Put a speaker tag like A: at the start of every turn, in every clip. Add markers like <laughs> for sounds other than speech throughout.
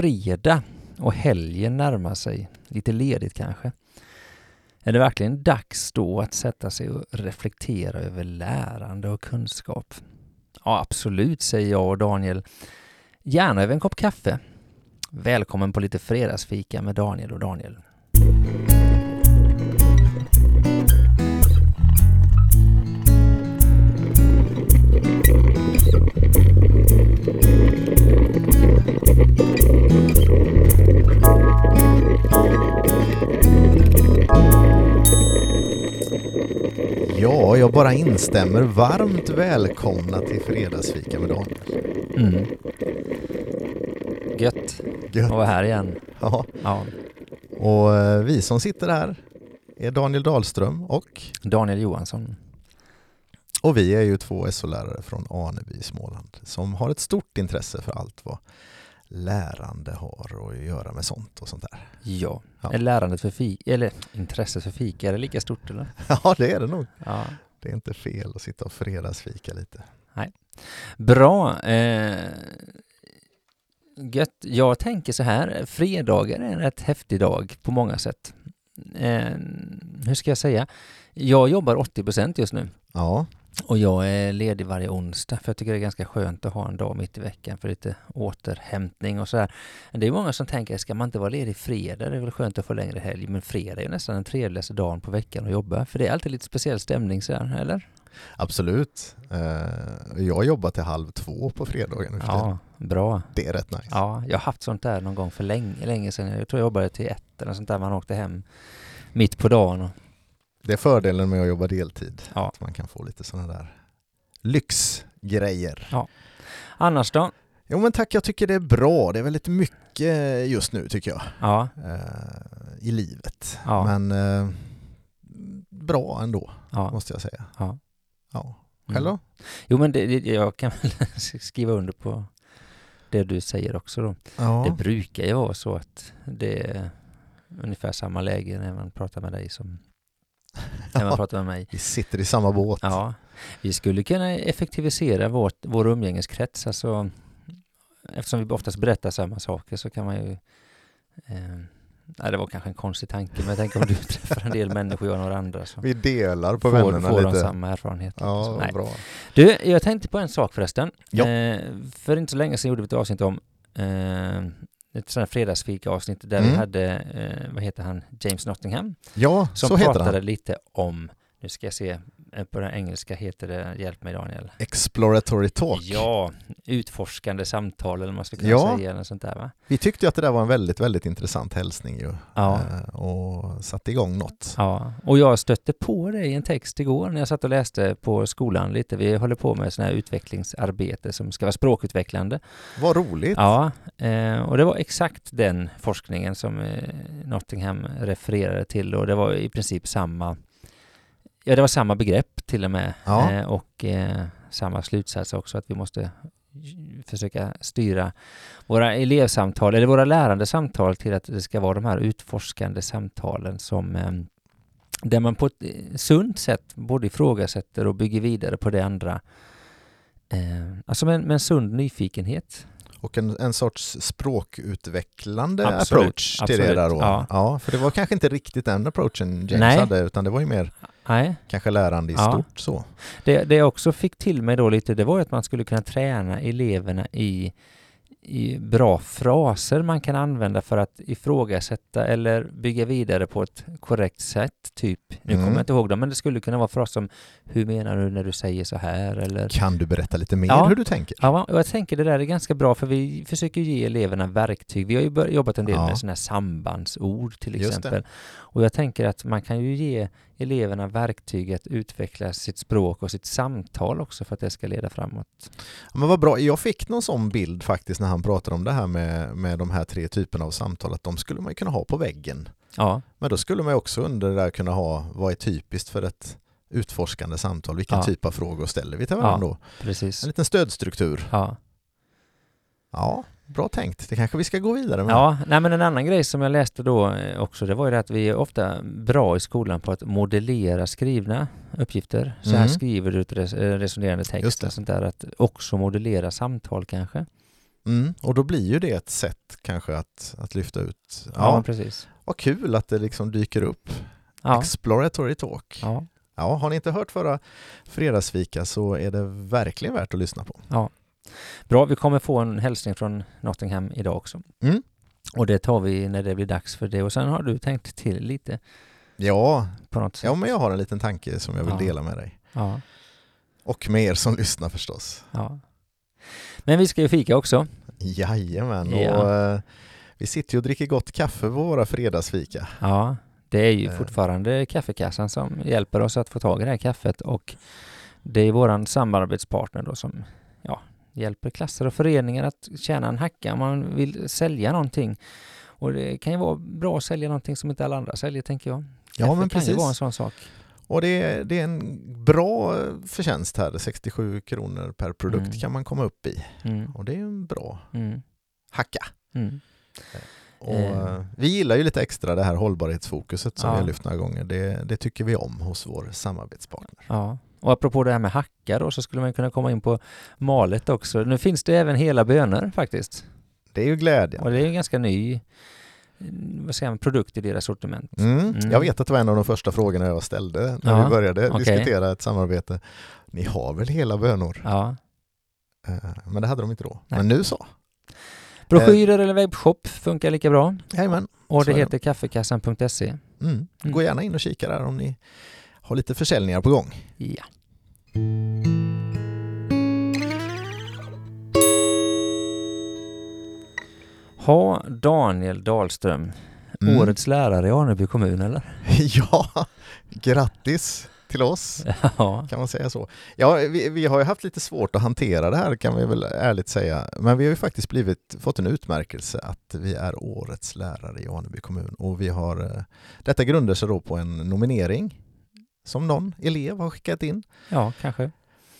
A: fredag och helgen närmar sig, lite ledigt kanske. Är det verkligen dags då att sätta sig och reflektera över lärande och kunskap? Ja, absolut, säger jag och Daniel. Gärna över en kopp kaffe. Välkommen på lite fredagsfika med Daniel och Daniel.
B: Ja, jag bara instämmer. Varmt välkomna till Fredagsfika med Daniel.
A: Mm. Gött
B: Gött.
A: att vara här igen.
B: Ja,
A: Ja.
B: och eh, vi som sitter här är Daniel Dahlström och,
A: Daniel Johansson.
B: och vi är ju två SO-lärare från Aneby i Småland som har ett stort intresse för allt vad lärande har att göra med sånt och sånt där.
A: Ja.
B: Ja.
A: Är lärandet för fika, eller intresset för fika, är det lika stort eller? <laughs>
B: Ja, det är det nog.
A: Ja.
B: Det är inte fel att sitta och fredagsfika lite.
A: Bra. Eh, gött. Jag tänker så här, fredagar är en rätt häftig dag på många sätt. Eh, hur ska jag säga? Jag jobbar 80% just nu
B: Ja,
A: och jag är ledig varje onsdag för jag tycker det är ganska skönt att ha en dag mitt i veckan för lite återhämtning och sådär. Det är många som tänker, ska man inte vara ledig fredag? Det är väl skönt att få längre helg, men fredag är nästan den trevligaste dagen på veckan att jobba, för det är alltid lite speciell stämning så här, eller?
B: absolut. Eh, Jag jobbar till halv två på fredagen.
A: Ja, bra.
B: Det är rätt nice.
A: Ja, jag har haft sånt där någon gång för länge, länge sedan. Jag tror jag jobbade till ett eller sånt där, man åkte hem mitt på dagen.
B: Det är fördelen med att jobba deltid.
A: ja.
B: Att man kan få lite sådana där lyxgrejer.
A: Annars då?
B: Jo men tack, jag tycker det är bra. Det är väldigt mycket just nu tycker jag.
A: Ja,
B: Eh, I livet.
A: Ja.
B: Men eh, bra ändå,
A: ja.
B: måste jag säga.
A: ja.
B: Ja.
A: Mm.
B: Själv då?
A: Jo, men det, jag kan väl <laughs> skriva under på det du säger också då.
B: Ja.
A: Det brukar ju vara så att det är ungefär samma läge när man pratar med dig som <laughs> när man pratar med mig.
B: Vi sitter i samma båt.
A: Ja, vi skulle kunna effektivisera vårt, vår umgängeskrets. Alltså, eftersom vi oftast berättar samma saker så kan man ju... Eh, nej, det var kanske en konstig tanke, men jag tänker om du <laughs> träffar en del människor och jag några andra så
B: Vi delar på
A: får,
B: vännerna
A: får de
B: lite.
A: samma erfarenheter.
B: Ja,
A: Så, nej.
B: bra.
A: Du, jag tänkte på en sak förresten.
B: Ja.
A: Eh, för inte så länge sedan gjorde vi ett avsnitt om eh, ett sånt här fredagsfika-avsnitt där vi
B: Mm.
A: hade, eh, vad heter han, James Nottingham
B: Ja,
A: som
B: så heter
A: pratade
B: han.
A: lite om, nu ska jag se, på den engelska heter det, hjälp mig Daniel.
B: Exploratory Talk.
A: Ja, utforskande samtal eller man ska kunna
B: Ja.
A: säga eller sånt där va?
B: Vi tyckte ju att det där var en väldigt, väldigt intressant hälsning ju.
A: Ja.
B: Eh, och satte igång något.
A: Ja, och jag stötte på det i en text igår när jag satt och läste på skolan lite. Vi håller på med sån här utvecklingsarbete som ska vara språkutvecklande.
B: Vad roligt.
A: Ja, eh, och det var exakt den forskningen som eh, Nottingham refererade till och det var i princip samma Ja, det var samma begrepp till och med
B: Ja.
A: eh, och eh, samma slutsats också att vi måste försöka styra våra elevsamtal eller våra lärande samtal till att det ska vara de här utforskande samtalen som eh, där man på ett eh, sunt sätt både ifrågasätter och bygger vidare på det andra. Eh, alltså med, med en sund nyfikenhet.
B: Och en, en sorts språkutvecklande
A: Absolut,
B: approach till
A: absolut,
B: det där då.
A: ja.
B: Ja. för det var kanske inte riktigt den approachen James
A: Nej.
B: hade utan det var ju mer
A: Nej,
B: kanske lärande i
A: Ja.
B: stort så.
A: det, det jag också fick till mig då lite, det var ju att man skulle kunna träna eleverna i, i bra fraser man kan använda för att ifrågasätta eller bygga vidare på ett korrekt sätt. Typ, nu
B: Mm.
A: kommer jag inte ihåg dem, men det skulle kunna vara fraser som Hur menar du när du säger så här? Eller
B: Kan du berätta lite mer
A: Ja.
B: hur du tänker?
A: Ja, och jag tänker det där är ganska bra för vi försöker ge eleverna verktyg. Vi har ju jobbat en del
B: Ja.
A: med sådana här sambandsord till exempel. Och jag tänker att man kan ju ge eleverna verktyg att utveckla sitt språk och sitt samtal också för att det ska leda framåt.
B: Ja, men vad bra, jag fick någon sån bild faktiskt när han pratade om det här med, med de här tre typerna av samtal, att de skulle man kunna ha på väggen.
A: Ja,
B: Men då skulle man också under det där kunna ha, vad är typiskt för ett utforskande samtal? Vilken
A: Ja.
B: typ av frågor ställer vi till varandra då?
A: precis.
B: En liten stödstruktur.
A: Ja.
B: Ja, bra tänkt. Det kanske vi ska gå vidare med.
A: ja, nej men en annan grej som jag läste då eh, också, det var ju det att vi är ofta bra i skolan på att modellera skrivna uppgifter. Så här
B: Mm.
A: skriver du ett res- eh, resonerande text och sånt där. Att också modellera samtal kanske.
B: Mm, och då blir ju det ett sätt kanske att, att lyfta ut.
A: Ja,
B: Ja,
A: precis.
B: vad kul att det liksom dyker upp.
A: Ja,
B: Exploratory Talk.
A: ja,
B: Ja, har ni inte hört förra fredagsfika så är det verkligen värt att lyssna på.
A: Bra. Vi kommer få en hälsning från Nottingham idag också.
B: Mm.
A: Och det tar vi när det blir dags för det. Och sen har du tänkt till lite
B: Ja,
A: på något sätt.
B: ja, men jag har en liten tanke som jag vill
A: Ja.
B: dela med dig.
A: Ja,
B: Och med er som lyssnar förstås.
A: ja. Men vi ska ju fika också.
B: Jajamän,
A: Ja.
B: och eh, vi sitter ju och dricker gott kaffe på våra fredagsfika.
A: Ja, det är ju
B: Eh.
A: fortfarande kaffekassan som hjälper oss att få tag i det här kaffet och det är våran samarbetspartner då som ja, hjälper klasser och föreningar att tjäna en hacka man vill sälja någonting. Och det kan ju vara bra att sälja någonting som inte alla andra säljer, tänker jag.
B: Ja,
A: Kaffe
B: men
A: kan ju
B: precis.
A: vara en sån sak.
B: Och det är, det är en bra förtjänst här, 67 kronor per produkt
A: Mm.
B: kan man komma upp i.
A: Mm,
B: Och det är en bra
A: mm,
B: hacka.
A: mm.
B: Och
A: Eh.
B: eh, Vi gillar ju lite extra det här hållbarhetsfokuset som
A: Ja.
B: vi har lyft några gånger. Det, det tycker vi om hos vår samarbetspartner.
A: Ja. Och apropå det här med hacka då, så skulle man kunna komma in på malet också. Nu finns det även hela bönor faktiskt.
B: Det är ju glädjen.
A: Och det är en ganska ny mm, vad säger man, produkt i deras sortiment.
B: Mm.
A: Mm.
B: Jag vet att det var en av de första frågorna jag ställde när
A: Ja,
B: vi började
A: okej.
B: diskutera ett samarbete. Ni har väl hela bönor?
A: Ja.
B: Eh, Men det hade de inte då.
A: Nej.
B: Men nu så.
A: Broschyrer eller webbshop funkar lika bra.
B: Jajamän.
A: Och
B: Så
A: det
B: är det.
A: heter kaffekassan.se.
B: Mm.
A: Mm.
B: Gå gärna in och kika där om ni har lite försäljningar på gång.
A: Ja. Ha Daniel Dahlström,
B: Mm.
A: årets lärare i Aneby kommun eller? <laughs>
B: ja, grattis till oss. <laughs>
A: Ja.
B: Kan man säga så? Ja, vi, vi har ju haft lite svårt att hantera det här kan vi väl ärligt säga. Men vi har ju faktiskt blivit, fått en utmärkelse att vi är årets lärare i Aneby kommun. Och vi har, eh, detta grundar sig då på en nominering som någon elev har skickat in.
A: ja, kanske.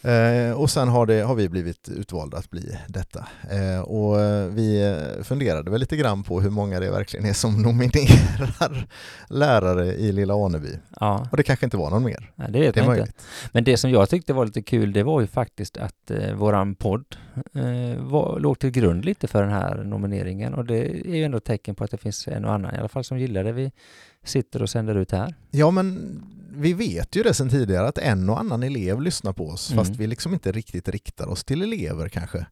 B: Eh, och sen har, det, har vi blivit utvalda att bli detta. Eh, och eh, vi eh, funderade väl lite grann på hur många det verkligen är som <laughs> nominerar lärare i lilla Aneby.
A: Ja,
B: Och det kanske inte var någon mer.
A: nej, det vet
B: Det är
A: man inte.
B: möjligt.
A: Men det som jag tyckte var lite kul, det var ju faktiskt att eh, våran podd eh, var, låg till grund lite för den här nomineringen och det är ju ändå ett tecken på att det finns en och annan i alla fall som gillar det vi sitter och sänder ut här.
B: Ja, men vi vet ju det sedan tidigare att en och annan elev lyssnar på oss
A: Mm.
B: fast vi liksom inte riktigt riktar oss till elever kanske.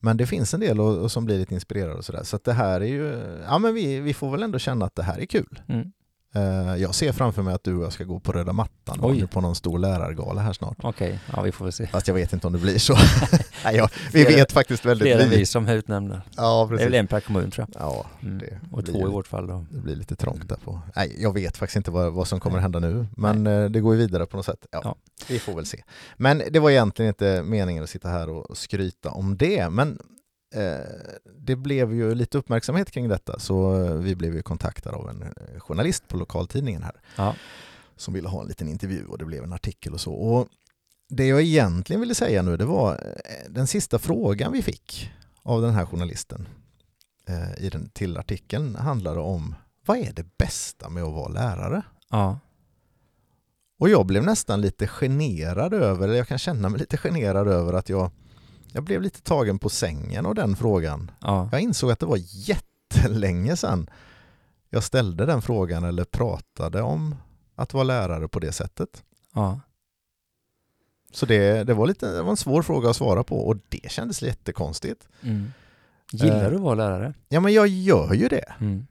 B: Men det finns en del och, och som blir lite inspirerade och sådär. Så att det här är ju, ja men vi, vi får väl ändå känna att det här är kul.
A: Mm.
B: Eh, jag ser framför mig att du och jag ska gå på röda mattan
A: Oj.
B: på någon stor lärargala här snart.
A: Okej, ja vi får väl se.
B: Fast jag vet inte om det blir så. <laughs> Nej, ja, vi vet faktiskt väldigt
A: Fler än vi
B: lite.
A: som är utnämnda.
B: Ja,
A: Det är väl
B: precis.
A: en per kommun tror jag.
B: Ja,
A: Mm.
B: det
A: Och
B: blir
A: två i vårt fall då.
B: det blir lite trångt där på. Nej, jag vet faktiskt inte vad, vad som kommer hända nu, men eh, det går ju vidare på något sätt. Ja,
A: Ja.
B: Vi får väl se. Men det var egentligen inte meningen att sitta här och skryta om det, men det blev ju lite uppmärksamhet kring detta, så eh, vi blev ju kontaktade av en eh, journalist på lokaltidningen här
A: Ja.
B: som ville ha en liten intervju och det blev en artikel och så. Och det jag egentligen ville säga nu, det var eh, den sista frågan vi fick av den här journalisten eh, i den, till artikeln handlade om vad är det bästa med att vara lärare?
A: Ja.
B: Och jag blev nästan lite generad över, eller jag kan känna mig lite generad över att jag, jag blev lite tagen på sängen av den frågan.
A: Ja.
B: Jag insåg att det var jättelänge sedan jag ställde den frågan eller pratade om att vara lärare på det sättet.
A: Ja.
B: Så det, det, var lite, det var en svår fråga att svara på och det kändes jättekonstigt.
A: Mm. Gillar
B: Eh.
A: du att vara lärare?
B: Ja men jag gör ju det.
A: Mm.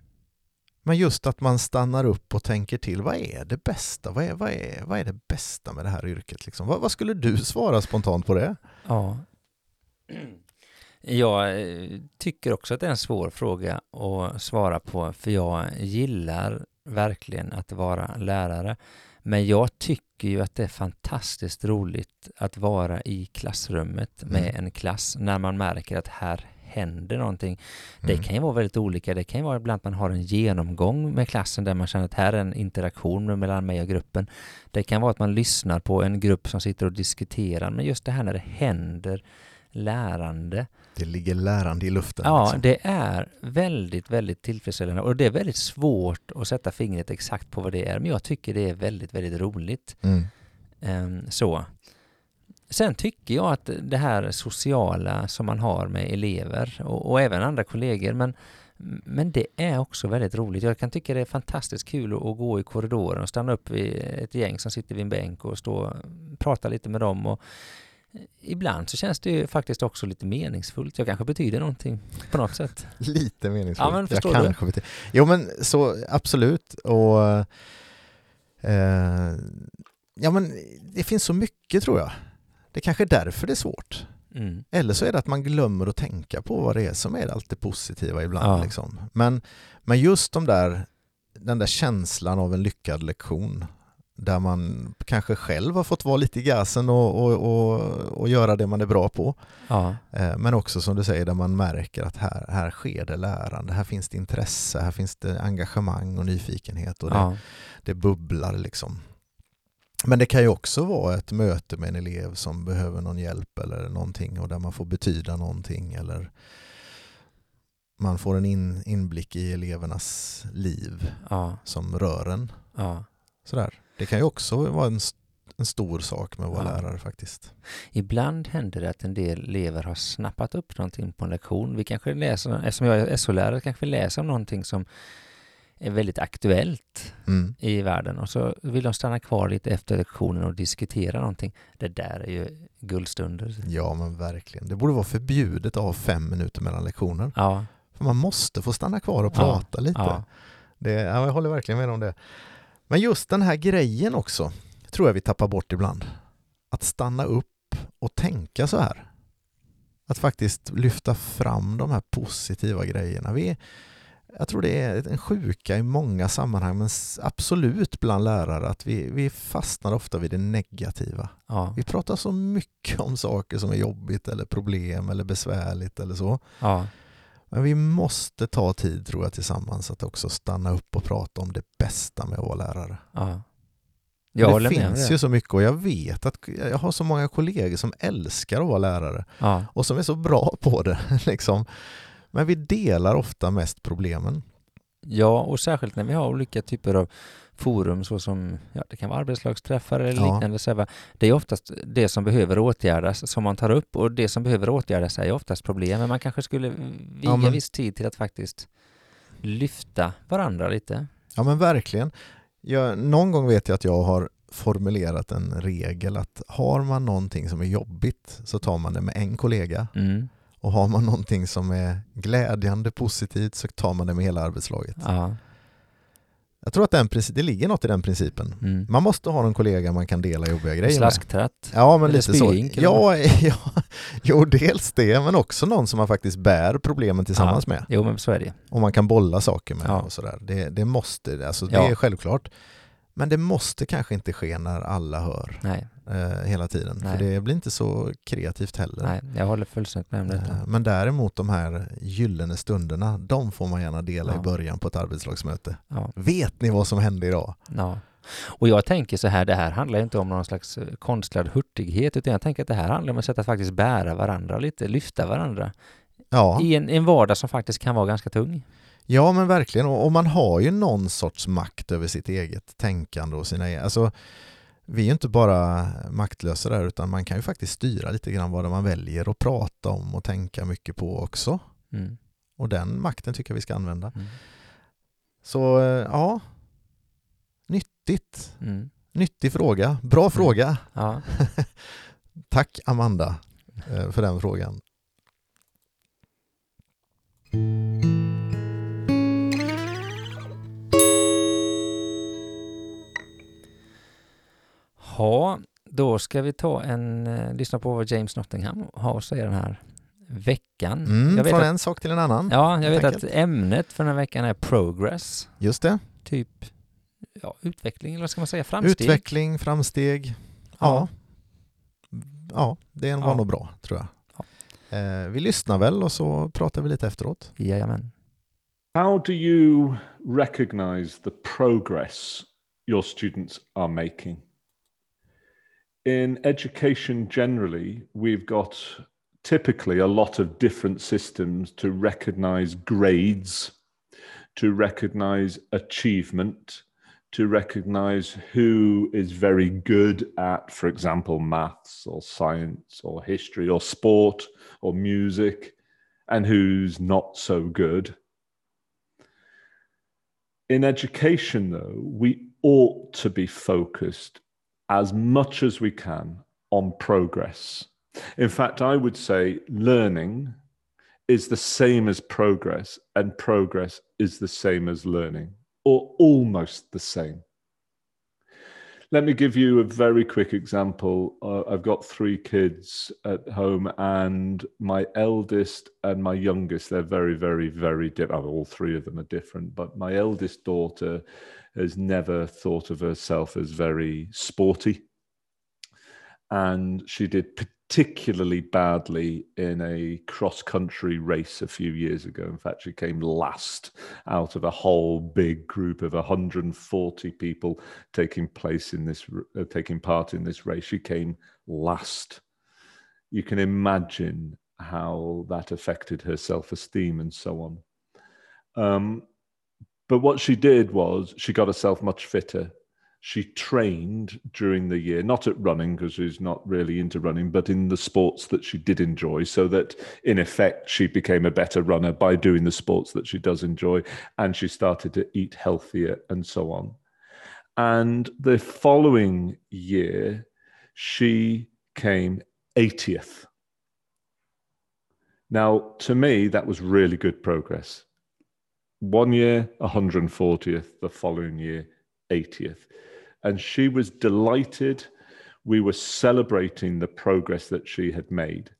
B: Men just att man stannar upp och tänker till, vad är det bästa? Vad är, vad är, vad är det bästa med det här yrket? Liksom? Vad, vad skulle du svara spontant på det?
A: Ja. <clears throat> Jag eh, tycker också att det är en svår fråga att svara på för jag gillar verkligen att vara lärare. Men jag tycker ju att det är fantastiskt roligt att vara i klassrummet med
B: Mm.
A: en klass när man märker att här händer någonting. Det
B: Mm.
A: kan ju vara väldigt olika. Det kan ju vara ibland att man har en genomgång med klassen där man känner att här är en interaktion mellan mig och gruppen. Det kan vara att man lyssnar på en grupp som sitter och diskuterar. Men just det här när det händer lärande.
B: Det ligger lärande i luften.
A: Ja,
B: liksom.
A: det är väldigt, väldigt tillfredsställande och det är väldigt svårt att sätta fingret exakt på vad det är. Men jag tycker det är väldigt, väldigt roligt.
B: Mm.
A: Ehm, så. Sen tycker jag att det här sociala som man har med elever och, och även andra kollegor, men, men det är också väldigt roligt. Jag kan tycka det är fantastiskt kul att, att gå i korridoren och stanna upp vid ett gäng som sitter vid en bänk och stå och prata lite med dem. Och ibland så känns det ju faktiskt också lite meningsfullt. Jag kanske betyder någonting på något sätt. <laughs>
B: lite meningsfullt.
A: Ja, men förstår
B: jag
A: du?
B: kanske betyder. Jo men så absolut. Och eh, Ja men det finns så mycket tror jag. Det är kanske är därför det är svårt.
A: Mm.
B: Eller så är det att man glömmer att tänka på vad det är som är allt det positiva ibland.
A: Ja.
B: Liksom. Men, men just de där, den där känslan av en lyckad lektion där man kanske själv har fått vara lite i gasen och, och, och, och göra det man är bra på.
A: Ja,
B: Eh, Men också som du säger, där man märker att här, här sker det lärande, här finns det intresse, här finns det engagemang och nyfikenhet och det,
A: ja,
B: det bubblar liksom. Men det kan ju också vara ett möte med en elev som behöver någon hjälp eller någonting och där man får betyda någonting eller man får en in, inblick i elevernas liv
A: ja,
B: som rör en. Sådär. Det kan ju också vara en, en stor sak med att vara
A: Ja.
B: lärare faktiskt.
A: Ibland händer det att en del elever har snappat upp någonting på en lektion. Vi kanske läser, eftersom jag är SO-lärare, kanske vi läser om någonting som är väldigt aktuellt
B: Mm.
A: i världen och så vill de stanna kvar lite efter lektionen och diskutera någonting. Det där är ju guldstunder.
B: Ja men verkligen. Det borde vara förbjudet att ha fem minuter mellan lektioner.
A: Ja,
B: För man måste få stanna kvar och
A: Ja,
B: prata lite.
A: ja,
B: Det, ja, jag håller verkligen med om det. Men just den här grejen också tror jag vi tappar bort ibland. Att stanna upp och tänka så här. Att faktiskt lyfta fram de här positiva grejerna. Vi, jag tror det är en sjuka i många sammanhang, men absolut bland lärare, att vi, vi fastnar ofta vid det negativa.
A: ja,
B: Vi pratar så mycket om saker som är jobbigt eller problem eller besvärligt eller så.
A: ja,
B: Men vi måste ta tid tror jag tillsammans att också stanna upp och prata om det bästa med att vara lärare.
A: ja. Jag
B: det finns
A: det.
B: ju så mycket och jag vet att jag har så många kollegor som älskar att vara lärare
A: Ja,
B: och som är så bra på det. <laughs> Liksom. Men vi delar ofta mest problemen.
A: Ja, och särskilt när vi har olika typer av forum såsom, ja det kan vara arbetslagsträffar eller
B: Ja.
A: liknande. Så det är oftast det som behöver åtgärdas som man tar upp och det som behöver åtgärdas är oftast problem. Men man kanske skulle viga
B: Ja, men-
A: viss tid till att faktiskt lyfta varandra lite.
B: Ja men verkligen. Jag, någon gång vet jag att jag har formulerat en regel att har man någonting som är jobbigt så tar man det med en kollega
A: Mm.
B: Och har man någonting som är glädjande, positivt så tar man det med hela arbetslaget.
A: Ja.
B: Jag tror att den, det ligger något i den principen.
A: Mm.
B: Man måste ha en kollega man kan dela jobbiga grejer med.
A: Slasktratt.
B: Ja, men
A: Eller
B: lite så. Ja, <laughs> ja, jo, dels det, men också någon som man faktiskt bär problemen tillsammans med.
A: Jo, men så är det.
B: Och man kan bolla saker med
A: Ja.
B: och sådär. Det, det måste, alltså det
A: Ja.
B: är självklart. Men det måste kanske inte ske när alla hör eh, hela tiden.
A: Nej.
B: För det blir inte så kreativt heller.
A: nej, jag håller fullständigt med om detta.
B: Eh, Men däremot de här gyllene stunderna, de får man gärna dela
A: Ja.
B: i början på ett arbetslagsmöte.
A: Ja.
B: Vet ni vad som hände idag?
A: Ja. Och jag tänker så här, det här handlar inte om någon slags eh, konstlad hurtighet, utan jag tänker att det här handlar om ett sätt att faktiskt bära varandra lite, lyfta varandra.
B: Ja,
A: I en, en vardag som faktiskt kan vara ganska tung.
B: Ja men verkligen. Och, och man har ju någon sorts makt över sitt eget tänkande och sina e- alltså, vi är ju inte bara maktlösa där utan man kan ju faktiskt styra lite grann vad man väljer att prata om och tänka mycket på också.
A: Mm.
B: Och den makten tycker jag vi ska använda.
A: Mm.
B: Så eh, ja, nyttigt.
A: Mm.
B: Nyttig fråga. Bra fråga.
A: Ja. <laughs>
B: Tack Amanda eh, för den frågan.
A: Ha, då ska vi ta en, eh, lyssna på vad James Nottingham har att säga den här veckan.
B: Mm,
A: jag vet
B: från
A: att,
B: en sak till en annan.
A: ja, jag vet att
B: enkelt.
A: ämnet för den här veckan är progress.
B: Just det.
A: Typ ja, utveckling, eller vad ska man säga, framsteg.
B: Utveckling, framsteg. Ja. Ja, det var
A: Ja.
B: nog bra tror jag. Eh, vi lyssnar väl och så pratar vi lite efteråt.
A: Jajamän.
C: How do you recognize the progress your students are making? In education generally, we've got typically a lot of different systems to recognize grades, to recognize achievement, to recognize who is very good at, for example, maths or science or history or sport or music, and who's not so good. In education, though, we ought to be focused as much as we can on progress. In fact, I would say learning is the same as progress, and progress is the same as learning or almost the same. Let me give you a very quick example. Uh, I've got three kids at home, and my eldest and my youngest, they're very, very, very different. All three of them are different, but my eldest daughter has never thought of herself as very sporty. And she did particularly badly in a cross country race a few years ago. In fact, she came last out of a whole big group of 140 people taking place in this, uh, taking part in this race. She came last. You can imagine how that affected her self esteem and so on. Um, but what she did was she got herself much fitter she trained during the year, not at running because she's not really into running, but in the sports that she did enjoy, so that in effect she became a better runner by doing the sports that she does enjoy. And she started to eat healthier and so on. And the following year, she came 80th. Now, to me, that was really good progress. One year, 140th, the following year, 80th and she was delighted. We were celebrating the progress that she had made.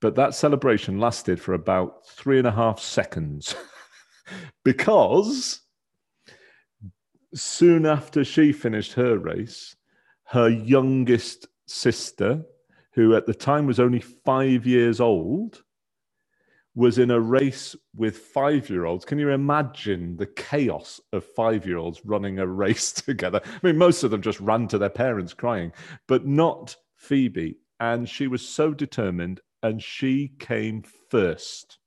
C: But that celebration lasted for about three and a half seconds <laughs> because soon after she finished her race, her youngest sister, who at the time was only five years old, was in a race with five year olds. Can you imagine the chaos of five year olds running a race <laughs> together? I mean, most of them just ran to their parents crying, but not Phoebe. And she was so determined, and she came first.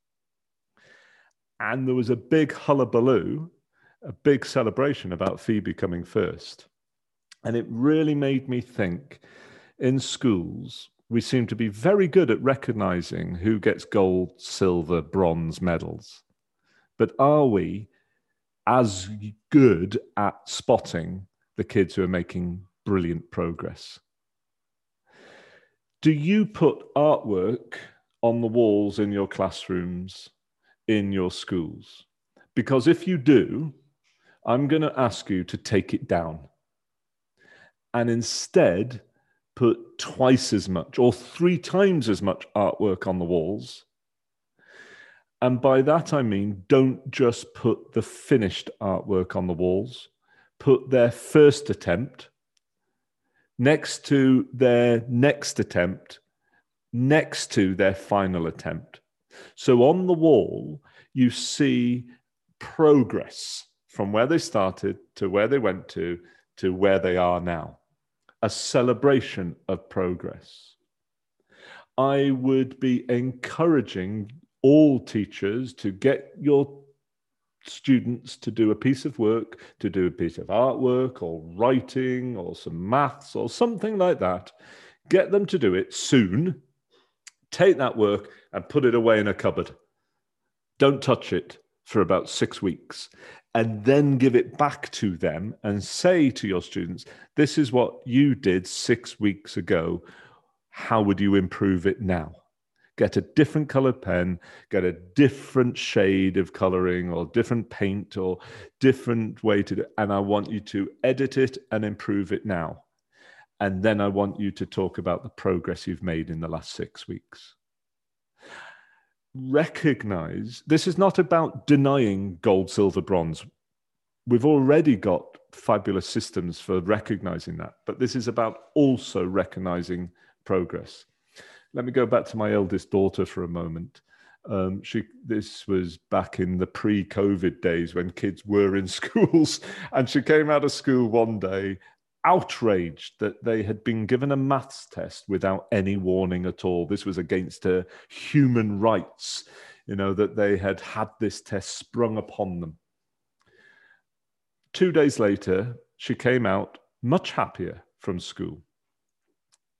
C: And there was a big hullabaloo, a big celebration about Phoebe coming first. And it really made me think in schools, we seem to be very good at recognizing who gets gold, silver, bronze medals. But are we as good at spotting the kids who are making brilliant progress? Do you put artwork on the walls in your classrooms, in your schools? Because if you do, I'm going to ask you to take it down and instead put twice as much or three times as much artwork on the walls. And by that I mean, don't just put the finished artwork on the walls, put their first attempt next to their next attempt, next to their final attempt. So on the wall, you see progress from where they started to where they went to to where they are now a celebration of progress. I would be encouraging all teachers to get your students to do a piece of work, to do a piece of artwork or writing or some maths or something like that. Get them to do it soon. Take that work and put it away in a cupboard. Don't touch it for about six weeks and then give it back to them and say to your students, This is what you did six weeks ago. How would you improve it now? Get a different colored pen, get a different shade of coloring or different paint or different way to do it. And I want you to edit it and improve it now. And then I want you to talk about the progress you've made in the last six weeks recognize this is not about denying gold, silver, bronze. We've already got fabulous systems for recognizing that, but this is about also recognizing progress. Let me go back to my eldest daughter for a moment. Um, she this was back in the pre-COVID days when kids were in <laughs> schools, and she came out of school one day outraged that they had been given a maths test without any warning at all. This was against her human rights, you know, that they had had this test sprung upon them. Two days later, she came out much happier from school.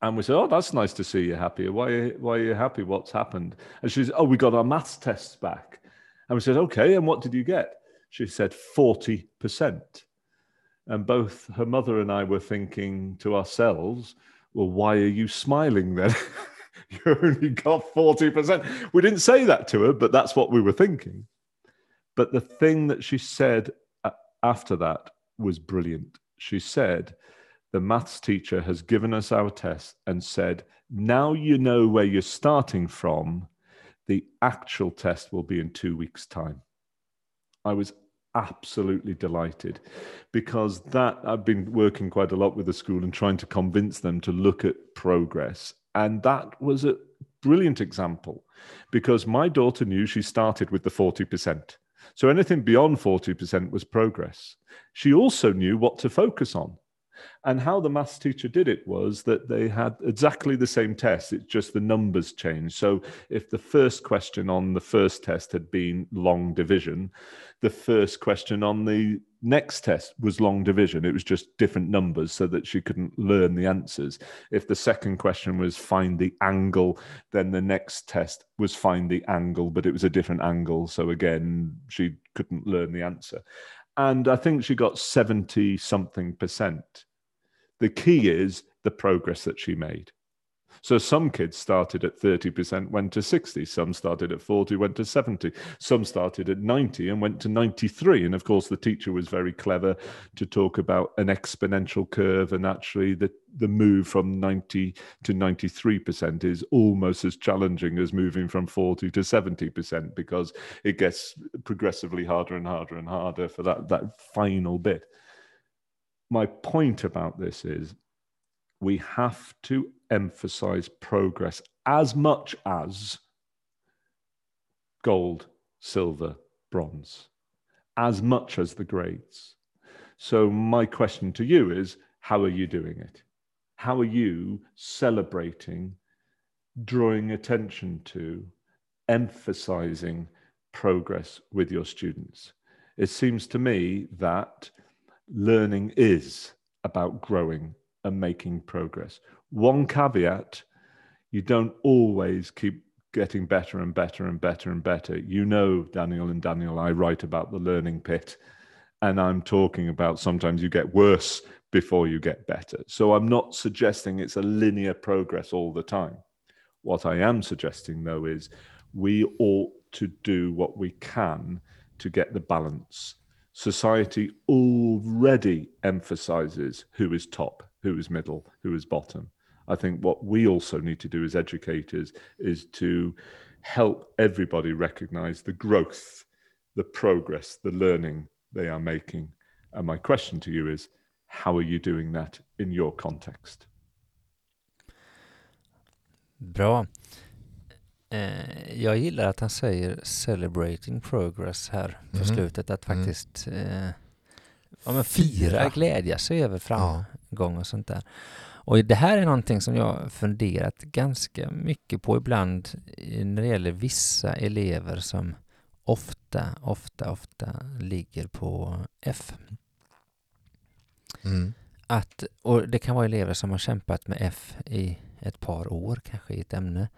C: And we said, Oh, that's nice to see you happier. Why, why are you happy? What's happened? And she said, Oh, we got our maths tests back. And we said, Okay, and what did you get? She said, 40%. And both her mother and I were thinking to ourselves, Well, why are you smiling then? <laughs> you only got 40%. We didn't say that to her, but that's what we were thinking. But the thing that she said uh, after that was brilliant. She said, The maths teacher has given us our test and said, Now you know where you're starting from. The actual test will be in two weeks' time. I was absolutely delighted because that I've been working quite a lot with the school and trying to convince them to look at progress. And that was a brilliant example because my daughter knew she started with the 40%. So anything beyond 40% was progress. She also knew what to focus on. And how the maths teacher did it was that they had exactly the same test, it's just the numbers changed. So if the first question on the first test had been long division, the first question on the next test was long division. It was just different numbers so that she couldn't learn the answers. If the second question was find the angle, then the next test was find the angle, but it was a different angle. So again, she couldn't learn the answer. And I think she got 70 something percent. The key is the progress that she made. So some kids started at 30%, went to 60. Some started at 40, went to 70. Some started at 90 and went to 93. And of course, the teacher was very clever to talk about an exponential curve. And actually, the, the move from 90 to 93% is almost as challenging as moving from 40 to 70% because it gets progressively harder and harder and harder for that, that final bit. My point about this is we have to emphasize progress as much as gold, silver, bronze, as much as the grades. So, my question to you is how are you doing it? How are you celebrating, drawing attention to, emphasizing progress with your students? It seems to me that learning is about growing and making progress. One caveat you don't always keep getting better and better and better and better. You know, Daniel and Daniel, I write about the learning pit, and I'm talking about sometimes you get worse before you get better. So I'm not suggesting it's a linear progress all the time. What I am suggesting, though, is we ought to do what we can to get the balance. Society already emphasizes who is top who is middle, who is bottom. I think what we also need to do as educators is to help everybody recognize the growth, the progress, the learning they are making. And my question to you is how are you doing that in your context?
A: Bra. Eh, jag gillar att han säger celebrating progress här på mm. slutet, att mm. faktiskt eh, ja, men fira, glädja sig över framgång och sånt där. Och det här är någonting som jag funderat ganska mycket på ibland när det gäller vissa elever som ofta, ofta, ofta ligger på F. Mm. Att, och det kan vara elever som har kämpat med F i ett par år, kanske i ett ämne.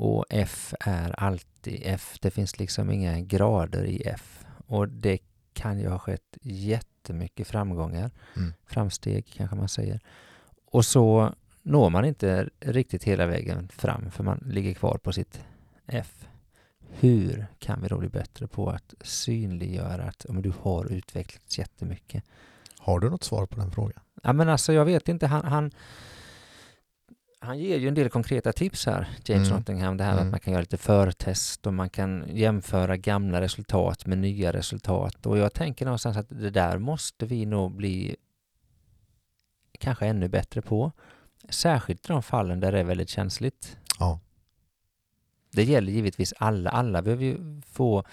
A: Och F är alltid F. Det finns liksom inga grader i F. Och det kan ju ha skett jättemycket framgångar, mm. framsteg kanske man säger. Och så når man inte riktigt hela vägen fram för man ligger kvar på sitt F. Hur kan vi då bli bättre på att synliggöra att om du har utvecklats jättemycket?
B: Har du något svar på den frågan?
A: Ja, men alltså jag vet inte. Han, han, han ger ju en del konkreta tips här, James mm. Nottingham, det här mm. att man kan göra lite förtest och man kan jämföra gamla resultat med nya resultat och jag tänker någonstans att det där måste vi nog bli kanske ännu bättre på. Särskilt i de fallen där det är väldigt känsligt.
B: Ja.
A: Det gäller givetvis alla. Alla behöver ju få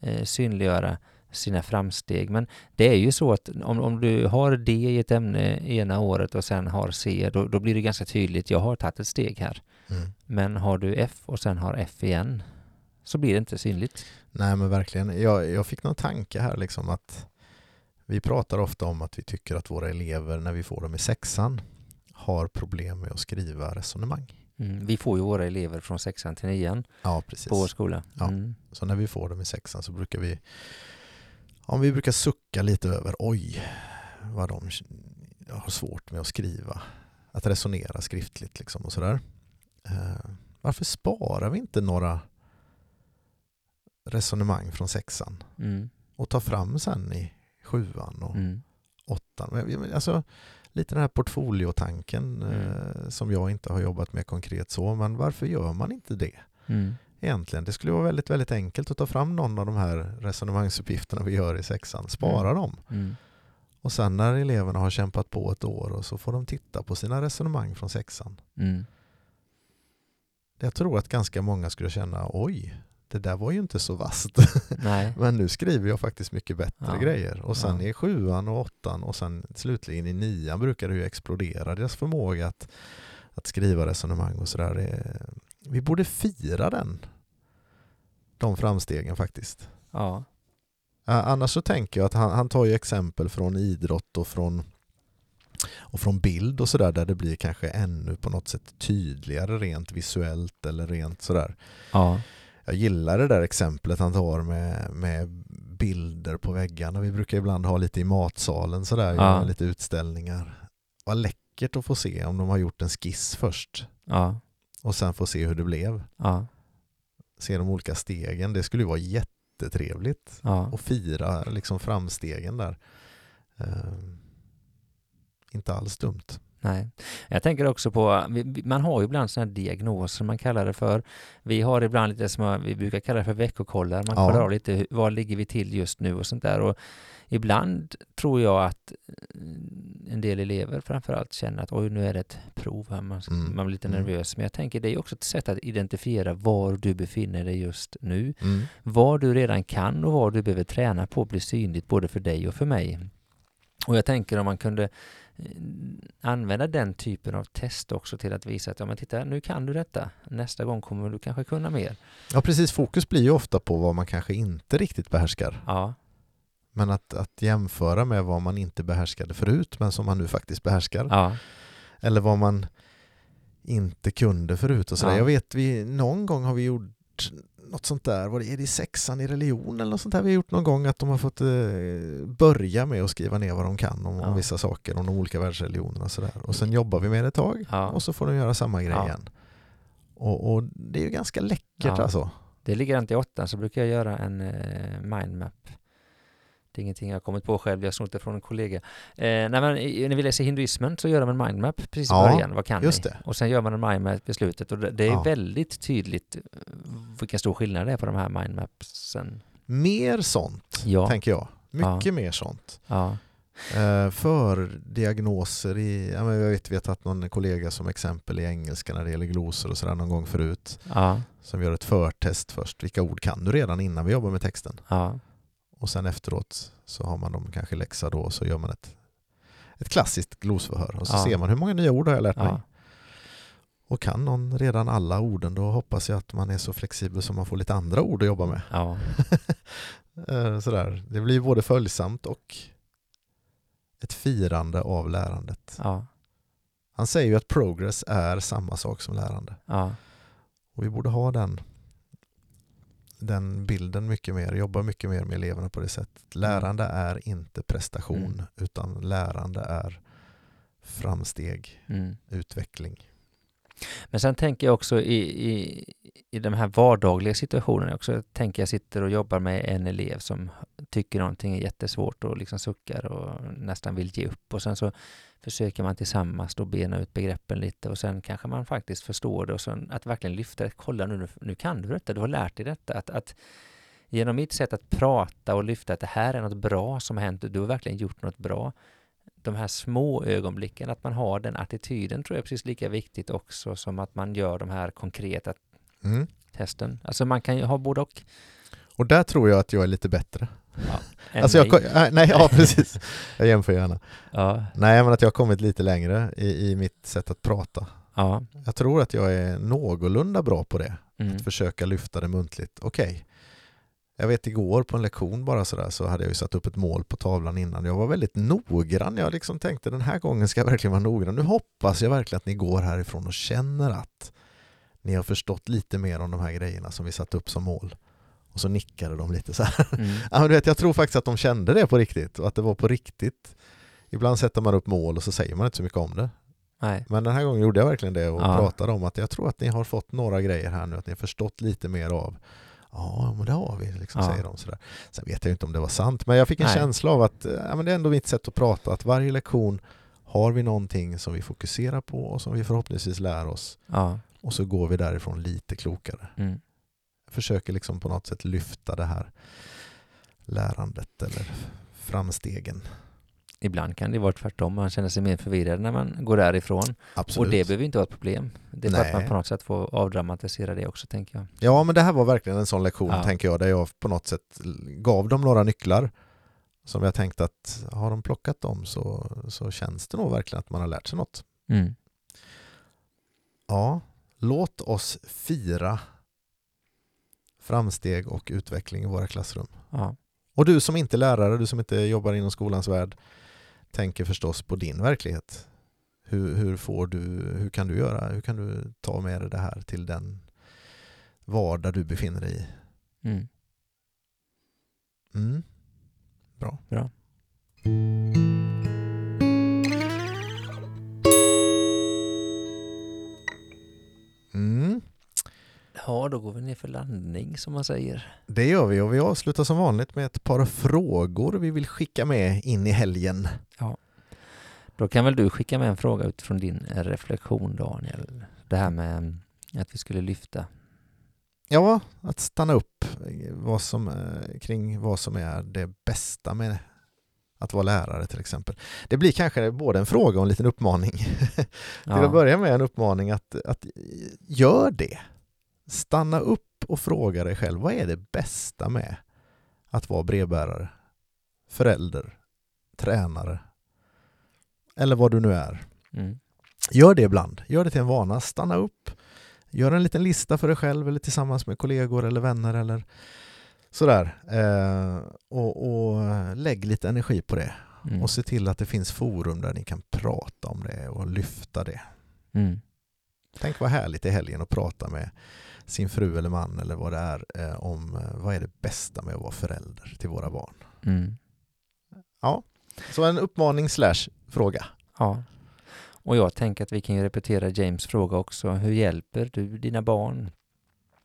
A: eh, synliggöra sina framsteg. Men det är ju så att om, om du har D i ett ämne ena året och sen har C, då, då blir det ganska tydligt, jag har tagit ett steg här. Mm. Men har du F och sen har F igen, så blir det inte synligt.
B: Nej men verkligen, jag, jag fick någon tanke här liksom att Vi pratar ofta om att vi tycker att våra elever när vi får dem i sexan har problem med att skriva resonemang.
A: Mm. Vi får ju våra elever från sexan till nian
B: Ja,
A: på vår skola.
B: Ja.
A: Mm.
B: Så när vi får dem i sexan så brukar vi om vi brukar sucka lite över oj vad de har svårt med att skriva. Att resonera skriftligt liksom och sådär. Eh, varför sparar vi inte några resonemang från sexan
A: Mm.
B: och tar fram sen i sjuan och
A: Mm.
B: åttan? Alltså, lite den här portfoliotanken
A: Mm.
B: eh, som jag inte har jobbat med konkret så, men varför gör man inte det?
A: Mm.
B: Egentligen. Det skulle vara väldigt, väldigt enkelt att ta fram någon av de här resonemangsuppgifterna vi gör i sexan, spara dem.
A: Mm.
B: Och sen när eleverna har kämpat på ett år och så får de titta på sina resonemang från sexan.
A: Mm.
B: Jag tror att ganska många skulle känna, oj, det där var ju inte så vasst. <laughs> Men nu skriver jag faktiskt mycket bättre
A: Ja.
B: grejer. Och sen
A: Ja.
B: i sjuan och åttan och sen slutligen i nian brukar det ju explodera, deras förmåga att, att skriva resonemang och sådär. Vi borde fira den, de framstegen faktiskt.
A: Ja.
B: Annars så tänker jag att han, han tar ju exempel från idrott och från, och från bild och sådär där det blir kanske ännu på något sätt tydligare rent visuellt eller rent sådär.
A: Ja.
B: Jag gillar det där exemplet han tar med, med bilder på väggarna. Vi brukar ibland ha lite i matsalen sådär,
A: Ja.
B: lite utställningar. Vad läckert att få se om de har gjort en skiss först
A: Ja.
B: Och sen få se hur det blev.
A: Ja.
B: Se de olika stegen. Det skulle ju vara jättetrevligt.
A: Ja.
B: och fira liksom framstegen där. Ehm, inte alls dumt.
A: Nej. Jag tänker också på, man har ju ibland sådana här diagnoser man kallar det för. Vi har ibland lite som vi brukar kalla det för veckokollar. Man
B: Ja.
A: kollar av lite, var ligger vi till just nu och sånt där. Och ibland tror jag att mm, en del elever framförallt känner att oj, nu är det ett prov här. Man,
B: Mm.
A: man blir lite
B: Mm.
A: nervös. Men jag tänker det är också ett sätt att identifiera var du befinner dig just nu.
B: Mm.
A: Vad du redan kan och vad du behöver träna på blir synligt både för dig och för mig. Och jag tänker om man kunde eh, använda den typen av test också till att visa att ja, men titta, nu kan du detta. Nästa gång kommer du kanske kunna mer.
B: Ja precis, fokus blir ju ofta på vad man kanske inte riktigt behärskar.
A: Ja,
B: Men att, att jämföra med vad man inte behärskade förut men som man nu faktiskt behärskar.
A: ja,
B: Eller vad man inte kunde förut och sådär.
A: Ja.
B: Jag vet, vi, någon gång har vi gjort något sånt där, var det, är det i sexan i religion eller något sånt där vi har gjort någon gång att de har fått eh, börja med att skriva ner vad de kan om,
A: Ja.
B: om vissa saker, om de olika världsreligionerna och sådär. Och sen jobbar vi med det ett tag
A: ja.
B: och så får de göra samma grej
A: Ja.
B: igen. Och, och det är ju ganska läckert
A: Ja.
B: alltså.
A: Det ligger inte i åttan så brukar jag göra en eh, mindmap. Det är ingenting jag har kommit på själv, jag har snott det från en kollega. Eh, men, i- när vi läser hinduismen så gör de en mindmap precis i
B: Ja,
A: början. Vad kan
B: just
A: ni?
B: det.
A: Och sen gör man en mindmap i slutet och det, det är
B: Ja.
A: väldigt tydligt eh, vilken stor skillnad det är på de här mindmapsen.
B: Mer sånt,
A: Ja.
B: tänker jag. Mycket mer sånt.
A: Ja,
B: Eh, för diagnoser i, ja, jag vet, vet att någon kollega som exempel i engelska när det gäller glosor och sådär någon gång förut.
A: ja,
B: Som gör ett förtest först. Vilka ord kan du redan innan vi jobbar med texten? Och sen efteråt så har man dem kanske läxa då och så gör man ett, ett klassiskt glosförhör. Och så
A: Ja.
B: ser man hur många nya ord har jag lärt mig.
A: ja,
B: Och kan någon redan alla orden då hoppas jag att man är så flexibel som man får lite andra ord att jobba med.
A: ja, <laughs>
B: Eh, Sådär. Det blir både följsamt och ett firande av lärandet.
A: ja,
B: Han säger ju att progress är samma sak som lärande.
A: ja,
B: Och vi borde ha den, den bilden mycket mer, jobba mycket mer med eleverna på det sättet. Lärande är inte prestation
A: Mm.
B: utan lärande är framsteg,
A: mm.
B: utveckling.
A: Men sen tänker jag också i, i, i de här vardagliga situationerna också. Jag tänker jag sitter och jobbar med en elev som tycker någonting är jättesvårt och liksom suckar och nästan vill ge upp och sen så försöker man tillsammans då bena ut begreppen lite och sen kanske man faktiskt förstår det och sen att verkligen lyfta det. Kolla nu, nu kan du detta, du har lärt dig detta. Att, att genom mitt sätt att prata och lyfta att det här är något bra som har hänt du har verkligen gjort något bra de här små ögonblicken, att man har den attityden tror jag är precis lika viktigt också som att man gör de här konkreta
B: Mm.
A: testen. Alltså man kan ju ha både och.
B: Och där tror jag att jag är lite bättre. <laughs>
A: än
B: Alltså jag, äh, nej, ja <laughs> precis. Jag jämför gärna.
A: Ja,
B: Nej, men att jag har kommit lite längre i, i mitt sätt att prata.
A: ja,
B: Jag tror att jag är någorlunda bra på det.
A: mm,
B: Att försöka lyfta det muntligt. Okej, Jag vet igår på en lektion bara sådär så hade jag ju satt upp ett mål på tavlan innan. Jag var väldigt noggrann. Jag liksom tänkte den här gången ska jag verkligen vara noggrann. Nu hoppas jag verkligen att ni går härifrån och känner att ni har förstått lite mer om de här grejerna som vi satt upp som mål. Och så nickade de lite så här.
A: Mm. <laughs>
B: Ja, men du vet, jag tror faktiskt att de kände det på riktigt och att det var på riktigt. Ibland sätter man upp mål och så säger man inte så mycket om det.
A: Nej.
B: Men den här gången gjorde jag verkligen det och
A: Ja.
B: pratade om att jag tror att ni har fått några grejer här nu, att ni har förstått lite mer av Ja, men det har vi, liksom,
A: Ja.
B: säger de sådär. Sen vet jag inte om det var sant, men jag fick en
A: Nej.
B: känsla av att eh, ja, men det är ändå mitt sätt att prata, att varje lektion har vi någonting som vi fokuserar på och som vi förhoppningsvis lär oss
A: Ja.
B: och så går vi därifrån lite klokare.
A: Mm.
B: Försöker liksom på något sätt lyfta det här lärandet eller framstegen.
A: Ibland kan det vara tvärtom. Man känner sig mer förvirrad när man går därifrån.
B: Absolut.
A: Och det behöver inte vara ett problem. Det är för att man på något sätt får avdramatisera det också, tänker jag.
B: Ja, men det här var verkligen en sån lektion,
A: Ja.
B: tänker jag, där jag på något sätt gav dem några nycklar som jag tänkte att har de plockat dem så, så känns det nog verkligen att man har lärt sig något.
A: Mm.
B: Ja, låt oss fira framsteg och utveckling i våra klassrum.
A: Ja.
B: Och du som inte är lärare, du som inte jobbar inom skolans värld, tänker förstås på din verklighet. Hur, hur, får du, hur kan du göra? Hur kan du ta med dig det här till den vardag du befinner dig i?
A: Mm.
B: Mm. Bra.
A: Bra. Ja, då går vi ner för landning, som man säger.
B: Det gör vi och vi avslutar som vanligt med ett par frågor vi vill skicka med in i helgen.
A: Då kan väl du skicka med en fråga utifrån din reflektion, Daniel. Det här med mm, att vi skulle lyfta.
B: Ja, att stanna upp vad som, eh, kring vad som är det bästa med att vara lärare till exempel. Det blir kanske både en fråga och en liten uppmaning. <laughs> Till att
A: Ja.
B: börja med en uppmaning att, att gör det. Stanna upp och fråga dig själv, vad är det bästa med att vara brevbärare, förälder, tränare eller vad du nu är.
A: Mm.
B: Gör det ibland, gör det till en vana, stanna upp, gör en liten lista för dig själv eller tillsammans med kollegor eller vänner eller sådär. Eh, och, och lägg lite energi på det
A: Mm.
B: och se till att det finns forum där ni kan prata om det och lyfta det.
A: Mm.
B: Tänk vad härligt i helgen att prata med sin fru eller man eller vad det är eh, om eh, vad är det bästa med att vara förälder till våra barn.
A: Mm.
B: Så en uppmaning slash fråga.
A: Ja. Och jag tänker att vi kan ju repetera James fråga också. Hur hjälper du dina barn,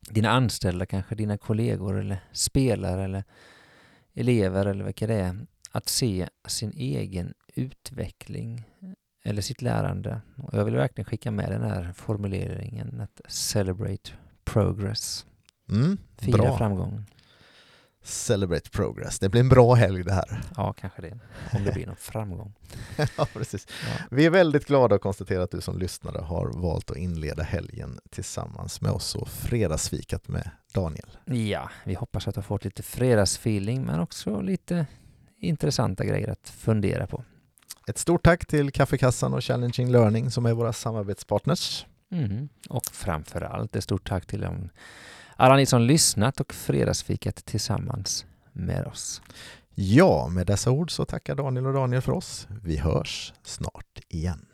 A: dina anställda kanske, dina kollegor eller spelare eller elever eller vilka det är, att se sin egen utveckling eller sitt lärande. Och jag vill verkligen skicka med den här formuleringen att celebrate progress,
B: Mm,
A: fira
B: bra.
A: framgång.
B: Celebrate progress. Det blir en bra helg det här.
A: Ja, kanske det, om det blir någon framgång. <laughs>
B: ja, precis.
A: Ja.
B: Vi är väldigt glada att konstatera att du som lyssnare har valt att inleda helgen tillsammans med oss och fredagsfikat med Daniel.
A: Ja, vi hoppas att du har fått lite fredagsfeeling men också lite intressanta grejer att fundera på.
B: Ett stort tack till Kaffekassan och Challenging Learning som är våra samarbetspartners.
A: Mhm. Och framför allt ett stort tack till dem, alla ni som lyssnat och fredagsfikat tillsammans med oss.
B: Ja, med dessa ord så tackar Daniel och Daniel för oss. Vi hörs snart igen.